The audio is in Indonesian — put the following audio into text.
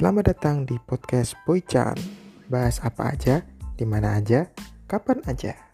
Selamat datang di podcast Boy Chan. Bahas apa aja, di mana aja, kapan aja.